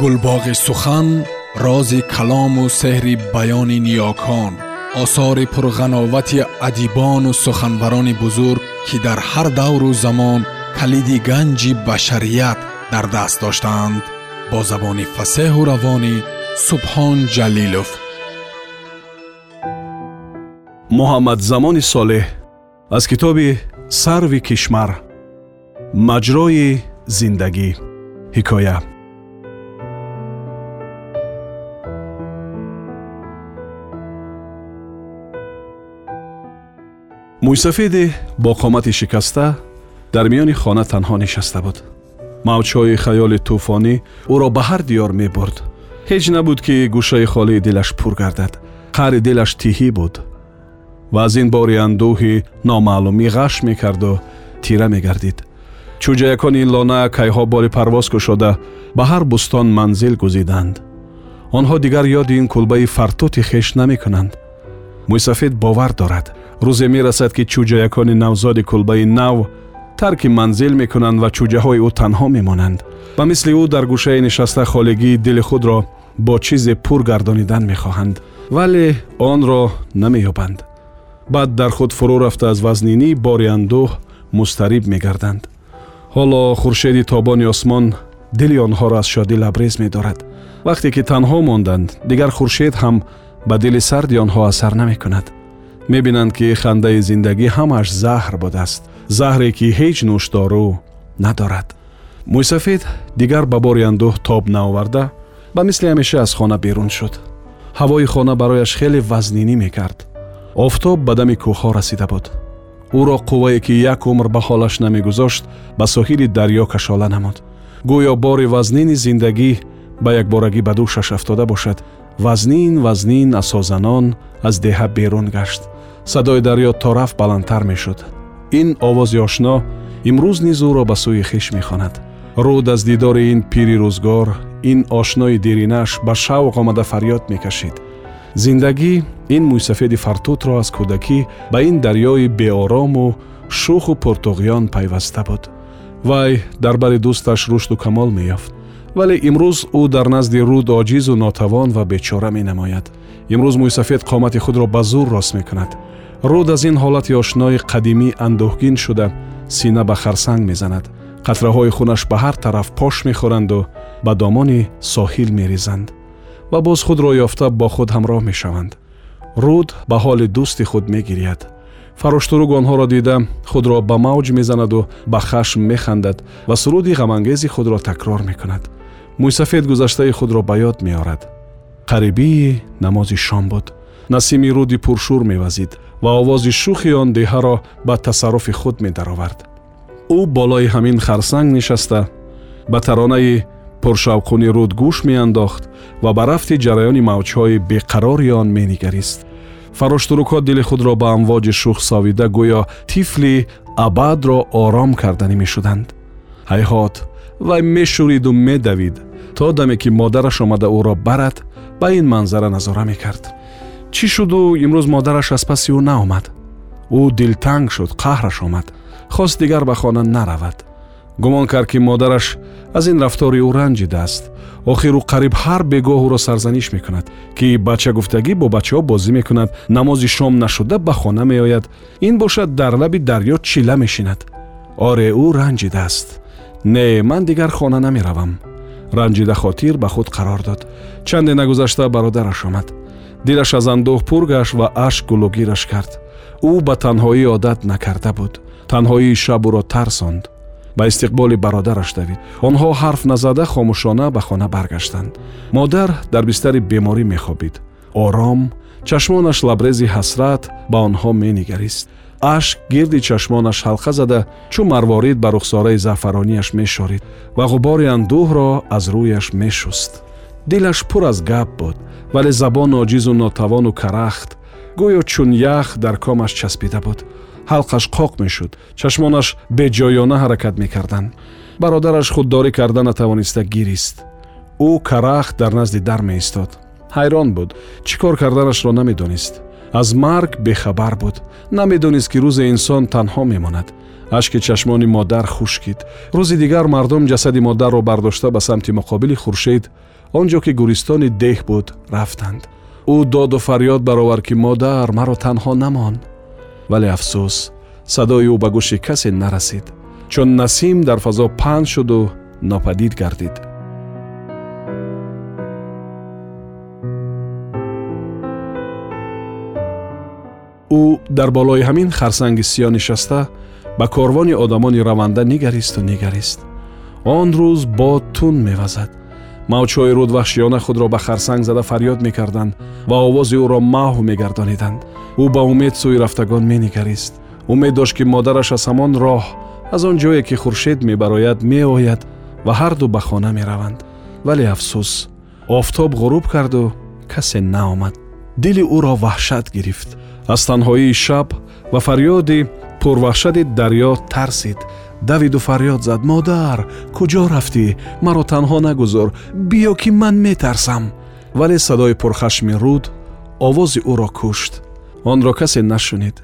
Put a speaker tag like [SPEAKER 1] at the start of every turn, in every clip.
[SPEAKER 1] гулбоғи сухан рози калому сеҳри баёни ниёкон осори пурғановати адибону суханбарони бузург ки дар ҳар давру замон калиди ганҷи башарият дар даст доштаанд бо забони фасеҳу равонӣ субҳон ҷалилов
[SPEAKER 2] муҳаммадзамони солеҳ аз китоби сарви кишмар маҷрои зиндагӣ ҳикоя мӯйсафеде бо қомати шикаста дар миёни хона танҳо нишаста буд мавҷҳои хаёли тӯфонӣ ӯро ба ҳар диёр мебурд ҳеҷ набуд ки гӯшаи холии дилаш пур гардад қаъри дилаш тиҳӣ буд ва аз ин бори андӯҳи номаълумӣ ғаш мекарду тира мегардид чӯҷаякони лона кайҳо бори парвоз кушода ба ҳар бустон манзил гузиданд онҳо дигар ёди ин кулбаи фартути хеш намекунанд мӯйсафед бовар дорад рӯзе мерасад ки чӯҷаякони навзоди кулбаи нав тарки манзил мекунанд ва чӯҷаҳои ӯ танҳо мемонанд. Ба мисли ӯ дар гӯшае нишаста холигии дили худро бо чизе пур гардонидан мехоҳанд вале онро намеёбанд. Баъд дар худ фурӯ рафта аз вазнинӣ бори андӯҳ мустариб мегарданд. Ҳоло хуршеди тобони осмон дили онҳоро аз шодӣ лабрез медорад. Вақте ки танҳо монданд дигар хуршед ҳам ба дили сарди онҳо асар намекунад мебинанд ки хандаи зиндагӣ ҳамааш заҳр будааст заҳре ки ҳеҷ нӯшдору надорад. Мӯйсафед дигар ба бори андӯҳ тоб наоварда ба мисли ҳамеша аз хона берун шуд. Ҳавои хона барояш хеле вазнинӣ мекард. Офтоб ба дами кӯҳҳо расида буд. Ӯро қуввае ки як умр ба ҳолаш намегузошт ба соҳили дарьё кашола намуд. Гӯё бори вазнини зиндагӣ ба якборагӣ ба дӯшаш афтода бошад. Вазнин вазнин асозанон аз деҳа берун гашт садои дарьё то рафт баландтар мешуд. Ин овози ошно имрӯз низ ӯро ба сӯи хиш мехонад. Руд аз дидори ин пири рӯзгор ин ошнои деринаш ба шавқ омада фарёд мекашид. Зиндагӣ ин мӯйсафеди фартутро аз кӯдакӣ ба ин дарьёи беорому шуху пуртуғён пайваста буд. Вай дар бари дӯсташ рушду камол меёфт. Вале имрӯз ӯ дар назди руд оҷизу нотавон ва бечора менамояд. Имрӯз мӯйсафед қомати худро ба зур рост мекунад руд аз ин ҳолати ошнои қадимӣ андӯҳгин шуда. Сина ба харсанг мезанад. Қатраҳои хунаш ба ҳар тараф пош мехӯранду ба домони соҳил мерезанд. Ва боз худро ёфта бо худ ҳамроҳ мешаванд. Руд ба ҳоли дӯсти худ мегирияд фароштуруг онҳоро дида худро ба мавҷ мезанаду ба хашм механдад ва суруди ғамангези худро такрор мекунад. Мӯйсафед гузаштаи худро ба ёд меорад. Қарибии намози шом буд насими руди пуршӯр мевазид ва овози шухи он деҳаро ба тасарруфи худ медаровард ӯ болои ҳамин харсанг нишаста ба таронаи пуршавқуни руд гӯш меандохт ва ба рафти ҷараёни мавҷҳои беқарори он менигарист фароштурукҳо дили худро ба амвоҷи шух совида гӯё тифли абадро ором карданӣ мешуданд ҳайҳот вай мешӯриду медавид то даме ки модараш омада ӯро барад ба ин манзара назора мекард чӣ шуду имрӯз модараш аз паси ӯ наомад ӯ дилтанг шуд қаҳраш омад хост дигар ба хона наравад гумон кард ки модараш аз ин рафтори ӯ ранҷидааст охир ӯ қариб ҳар бегоҳ ӯро сарзаниш мекунад ки бачагуфтагӣ бо бачаҳо бозӣ мекунад намози шом нашуда ба хона меояд ин бошад дар лаби дарьё чила мешинад оре ӯ ранҷидааст не ман дигар хона намеравам ранҷида хотир ба худ қарор дод чанде нагузашта бародараш омад дилаш аз андӯҳ пур гашт ва ашк гулугираш кард. Ӯ ба танҳоӣ одат накарда буд. Танҳоии шаб ӯро тарсонд. Ба истиқболи бародараш давид. Онҳо ҳарф назада хомӯшона ба хона баргаштанд. Модар дар бистари беморӣ мехобид. Ором чашмонаш лабрези ҳасрат ба онҳо менигарист. Ашк гирди чашмонаш ҳалқа зада чун марворид ба рухсораи заъфаронияш мешорид ва ғубори андӯҳро аз рӯяш мешуст дилаш пур аз гап буд вале забон оҷизу нотавону карахт. Гӯё чун ях дар комаш часпида буд. Ҳалқаш қоқ мешуд. Чашмонаш беҷоёна ҳаракат мекарданд. Бародараш худдорӣ карда натавониста гирист. Ӯ карахт дар назди дар меистод. Ҳайрон буд. Чӣ кор карданашро намедонист? Аз марг бехабар буд. Намедонист ки рӯзе инсон танҳо мемонад ашки чашмони модар хушкид рӯзи дигар мардум ҷасади модарро бардошта ба самти муқобили хуршед он ҷо ки гӯристони деҳ буд рафтанд ӯ доду фарёд баровард ки модар маро танҳо намон вале афсӯс садои ӯ ба гӯши касе нарасид чун насим дар фазо паҳн шуду нопадид гардид ӯ дар болои ҳамин харсанги сиё нишаста ба корвони одамони раванда нигаристу нигарист. Он рӯз бод тун мевазад. Мавҷҳои рудваҳшиёна худро ба харсанг зада фарёд мекарданд. Ва овози ӯро маҳв мегардониданд. Ӯ ба умед сӯи рафтагон менигарист. Умед дошт ки модараш аз ҳамон роҳ аз он ҷое ки хуршед мебарояд меояд ва ҳарду ба хона мераванд. Вале афсӯс офтоб ғуруб карду касе наомад. Дили ӯро ваҳшат гирифт. Аз танҳоии шаб ва фарёди пурваҳшати дарьё тарсид. Давиду фарёд зад модар куҷо рафтӣ? Маро танҳо нагузор. Биё ки ман метарсам вале садои пурхашми руд овози ӯро кушт. Онро касе нашунид.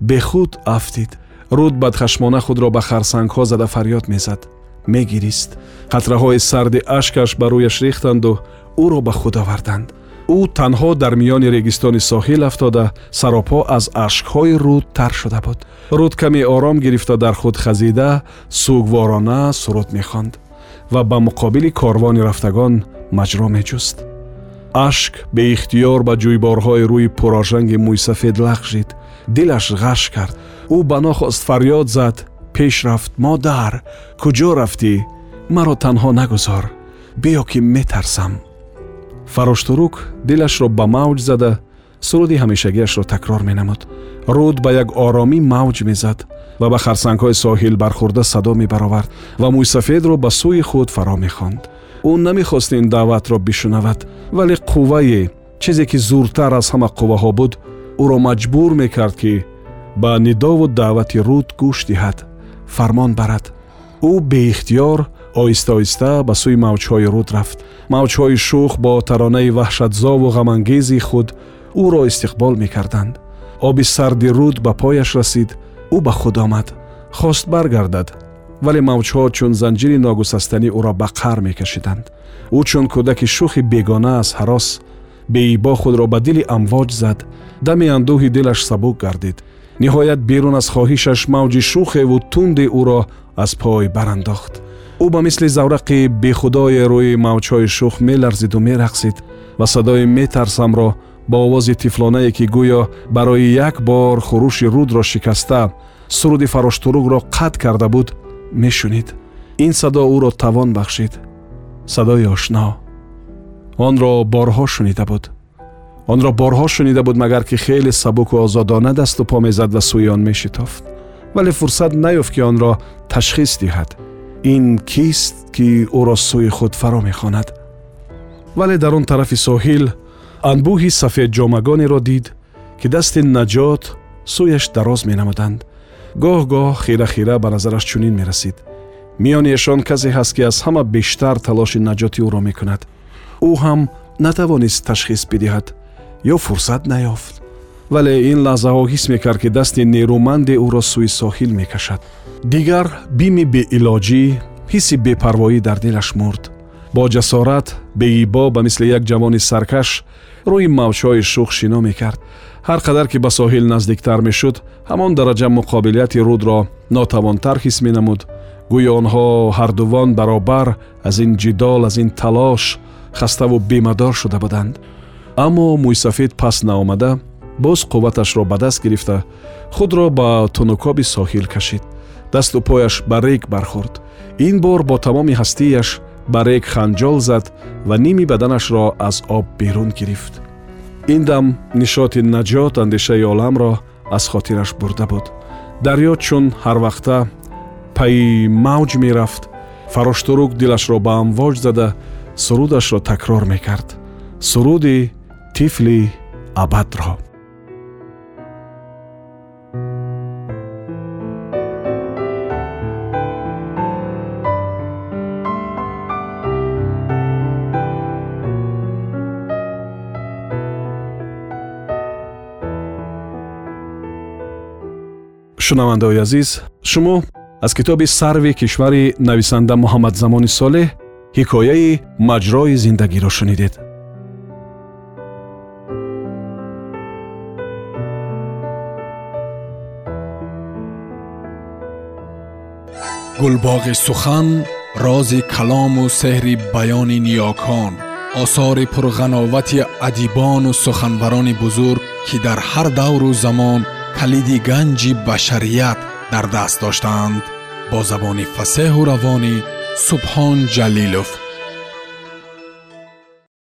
[SPEAKER 2] Бехуд афтид. Руд бадхашмона худро ба харсангҳо зада фарёд мезад. Мегирист. Қатраҳои сарди ашкаш ба рӯяш рехтанду ӯро ба худ оварданд ӯ танҳо дар миёни регистони соҳил афтода саропо аз ашкҳои руд тар шуда буд. Руд каме ором гирифта дар худ хазида сугворона суруд мехонд ва ба муқобили корвони рафтагон маҷро меҷуст. Ашк беихтиёр ба ҷӯйборҳои рӯи пурожанги мӯйсафед лағжид дилаш ғаш кард. Ӯ ба нохост фарёд зад пеш рафт модар куҷо рафтӣ? Маро танҳо нагузор. Биё ки метарсам фароштурук дилашро ба мавҷ зада суруди ҳамешагиашро такрор менамуд руд ба як оромӣ мавҷ мезад ва ба харсангҳои соҳил бархӯрда садо мебаровард ва мӯйсафедро ба сӯи худ фаро мехонд ӯ намехост ин даъватро бишунавад вале қуввае чизе ки зуртар аз ҳама қувваҳо буд ӯро маҷбур мекард ки ба нидову даъвати руд гӯш диҳад фармон барад ӯ беихтиёр оҳиста оҳиста ба сӯи мавҷҳои руд рафт мавҷҳои шух бо таронаи ваҳшатзову ғамангези худ ӯро истиқбол мекарданд. Оби сарди руд ба пояш расид ӯ ба худ омад. Хост баргардад вале мавҷҳо чун занҷири ногусастанӣ ӯро ба қар мекашиданд. Ӯ чун кӯдаки шухи бегона аз ҳарос беибо худро ба дили амвоҷ зад дами андӯҳи дилаш сабук гардид. Ниҳоят берун аз хоҳишаш мавҷи шухеву тунде ӯро аз пой барандохт ӯ ба мисли заврақи бехудое рӯи мавҷҳои шух меларзиду мерақсид ва садои метарсамро бо овози тифлонае ки гӯё барои як бор хурӯши рудро шикаста суруди фароштуругро қатъ карда буд мешунид ин садо ӯро тавон бахшид садои ошно онро борҳо шунида буд онро борҳо шунида буд магар ки хеле сабуку озодона дасту по мезад ва сӯи он мешитофт вале фурсат наёфт ки онро ташхис диҳад ин кист ки ӯро сӯи худ фаро мехонад вале дар он тарафи соҳил анбӯҳи сафедҷомагонеро дид ки дасти наҷот сӯяш дароз менамуданд гоҳ-гоҳ хира-хира ба назараш чунин мерасид миёниашон касе ҳаст ки аз ҳама бештар талоши наҷоти ӯро мекунад ӯ ҳам натавонист ташхис бидиҳад ё фурсат наёфт вале ин лаҳзаҳо ҳис мекард ки дасти нерӯманде ӯро сӯи соҳил мекашад. Дигар бими беилоҷӣ ҳисси бепарвоӣ дар дилаш мурд. Бо ҷасорат беибо ба мисли як ҷавони саркаш рӯи мавҷҳои шух шино мекард. Ҳар қадар ки ба соҳил наздиктар мешуд ҳамон дараҷа муқобилияти рудро нотавонтар ҳис менамуд. Гӯё онҳо ҳардувон баробар аз ин ҷидол аз ин талош хаставу бемадор шуда буданд. Аммо мӯйсафед пас наомада боз қувваташро ба даст гирифта худро ба тунукоби соҳил кашид. дасту пояш ба рег бархӯрд. ин бор бо тамоми ҳастияш ба рег ханҷол зад ва ними баданашро аз об берун гирифт. ин дам нишоти наҷот андешаи оламро аз хотираш бурда буд. дарьё чун ҳарвақта пайи мавҷ мерафт. фароштурук дилашро ба амвоҷ зада сурудашро такрор мекард. суруди тифли абадро шунавандаои азиз шумо аз китоби сарви кишвари нависанда муҳаммадзамони солеҳ ҳикояи маҷрои зиндагиро шунидед.
[SPEAKER 1] Гулбоғи сухан рози калому сеҳри баёни ниёкон осори пурғановати адибону суханбарони бузург ки дар ҳар давру замон калиди ганҷи башарият дар даст доштаанд бо забони фасеҳу равонӣ субҳон ҷалилов